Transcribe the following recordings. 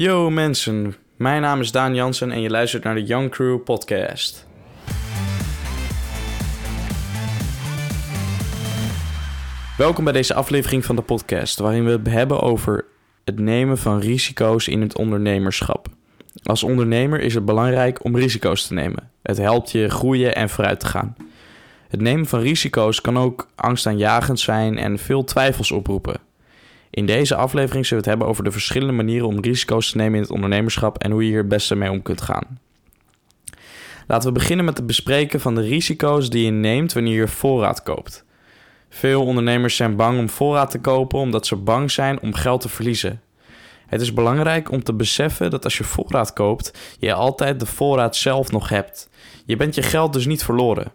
Yo mensen, mijn naam is Daan Jansen en je luistert naar de Young Crew podcast. Welkom bij deze aflevering van de podcast, waarin we het hebben over het nemen van risico's in het ondernemerschap. Als ondernemer is het belangrijk om risico's te nemen. Het helpt je groeien en vooruit te gaan. Het nemen van risico's kan ook angstaanjagend zijn en veel twijfels oproepen. In deze aflevering zullen we het hebben over de verschillende manieren om risico's te nemen in het ondernemerschap en hoe je hier het beste mee om kunt gaan. Laten we beginnen met het bespreken van de risico's die je neemt wanneer je voorraad koopt. Veel ondernemers zijn bang om voorraad te kopen omdat ze bang zijn om geld te verliezen. Het is belangrijk om te beseffen dat als je voorraad koopt, je altijd de voorraad zelf nog hebt. Je bent je geld dus niet verloren.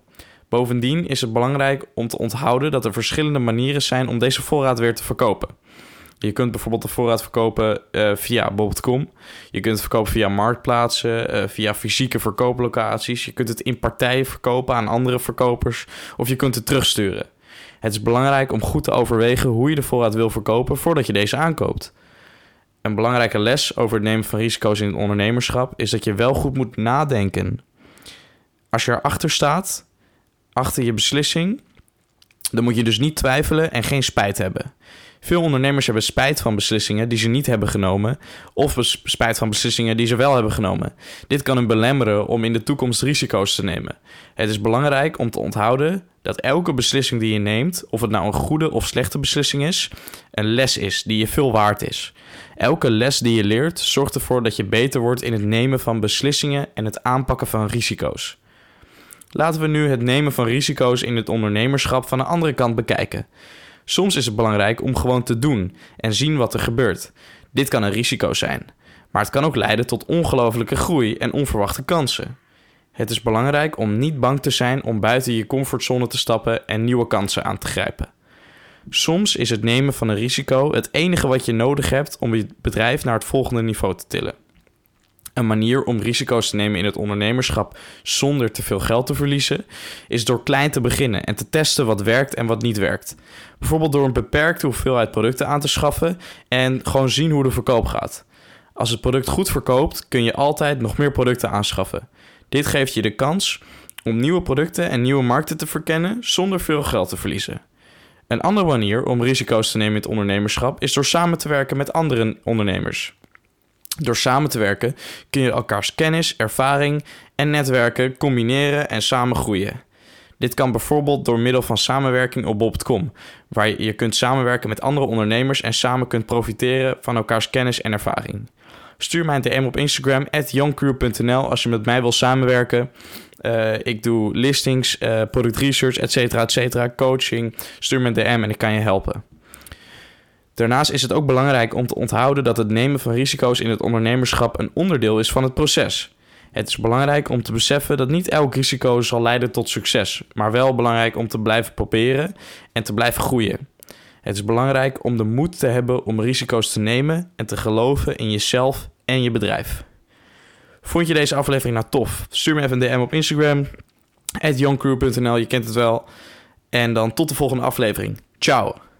Bovendien is het belangrijk om te onthouden dat er verschillende manieren zijn om deze voorraad weer te verkopen. Je kunt bijvoorbeeld de voorraad verkopen uh, via bol.com. Je kunt het verkopen via marktplaatsen, uh, via fysieke verkooplocaties. Je kunt het in partijen verkopen aan andere verkopers of je kunt het terugsturen. Het is belangrijk om goed te overwegen hoe je de voorraad wil verkopen voordat je deze aankoopt. Een belangrijke les over het nemen van risico's in het ondernemerschap is dat je wel goed moet nadenken. Als je erachter staat, achter je beslissing, dan moet je dus niet twijfelen en geen spijt hebben. Veel ondernemers hebben spijt van beslissingen die ze niet hebben genomen, of spijt van beslissingen die ze wel hebben genomen. Dit kan hen belemmeren om in de toekomst risico's te nemen. Het is belangrijk om te onthouden dat elke beslissing die je neemt, of het nou een goede of slechte beslissing is, een les is die je veel waard is. Elke les die je leert zorgt ervoor dat je beter wordt in het nemen van beslissingen en het aanpakken van risico's. Laten we nu het nemen van risico's in het ondernemerschap van de andere kant bekijken. Soms is het belangrijk om gewoon te doen en zien wat er gebeurt. Dit kan een risico zijn, maar het kan ook leiden tot ongelofelijke groei en onverwachte kansen. Het is belangrijk om niet bang te zijn om buiten je comfortzone te stappen en nieuwe kansen aan te grijpen. Soms is het nemen van een risico het enige wat je nodig hebt om je bedrijf naar het volgende niveau te tillen. Een manier om risico's te nemen in het ondernemerschap zonder te veel geld te verliezen, is door klein te beginnen en te testen wat werkt en wat niet werkt. Bijvoorbeeld door een beperkte hoeveelheid producten aan te schaffen en gewoon zien hoe de verkoop gaat. Als het product goed verkoopt, kun je altijd nog meer producten aanschaffen. Dit geeft je de kans om nieuwe producten en nieuwe markten te verkennen zonder veel geld te verliezen. Een andere manier om risico's te nemen in het ondernemerschap is door samen te werken met andere ondernemers. Door samen te werken kun je elkaars kennis, ervaring en netwerken combineren en samen groeien. Dit kan bijvoorbeeld door middel van samenwerking op bob.com, waar je, kunt samenwerken met andere ondernemers en samen kunt profiteren van elkaars kennis en ervaring. Stuur mij een DM op Instagram, youngcrew.nl, als je met mij wil samenwerken. Uh, ik doe listings, uh, product research, et cetera, et cetera, coaching. Stuur me een DM en ik kan je helpen. Daarnaast is het ook belangrijk om te onthouden dat het nemen van risico's in het ondernemerschap een onderdeel is van het proces. Het is belangrijk om te beseffen dat niet elk risico zal leiden tot succes, maar wel belangrijk om te blijven proberen en te blijven groeien. Het is belangrijk om de moed te hebben om risico's te nemen en te geloven in jezelf en je bedrijf. Vond je deze aflevering nou tof? Stuur me even een DM op Instagram, at youngcrew.nl, je kent het wel. En dan tot de volgende aflevering. Ciao!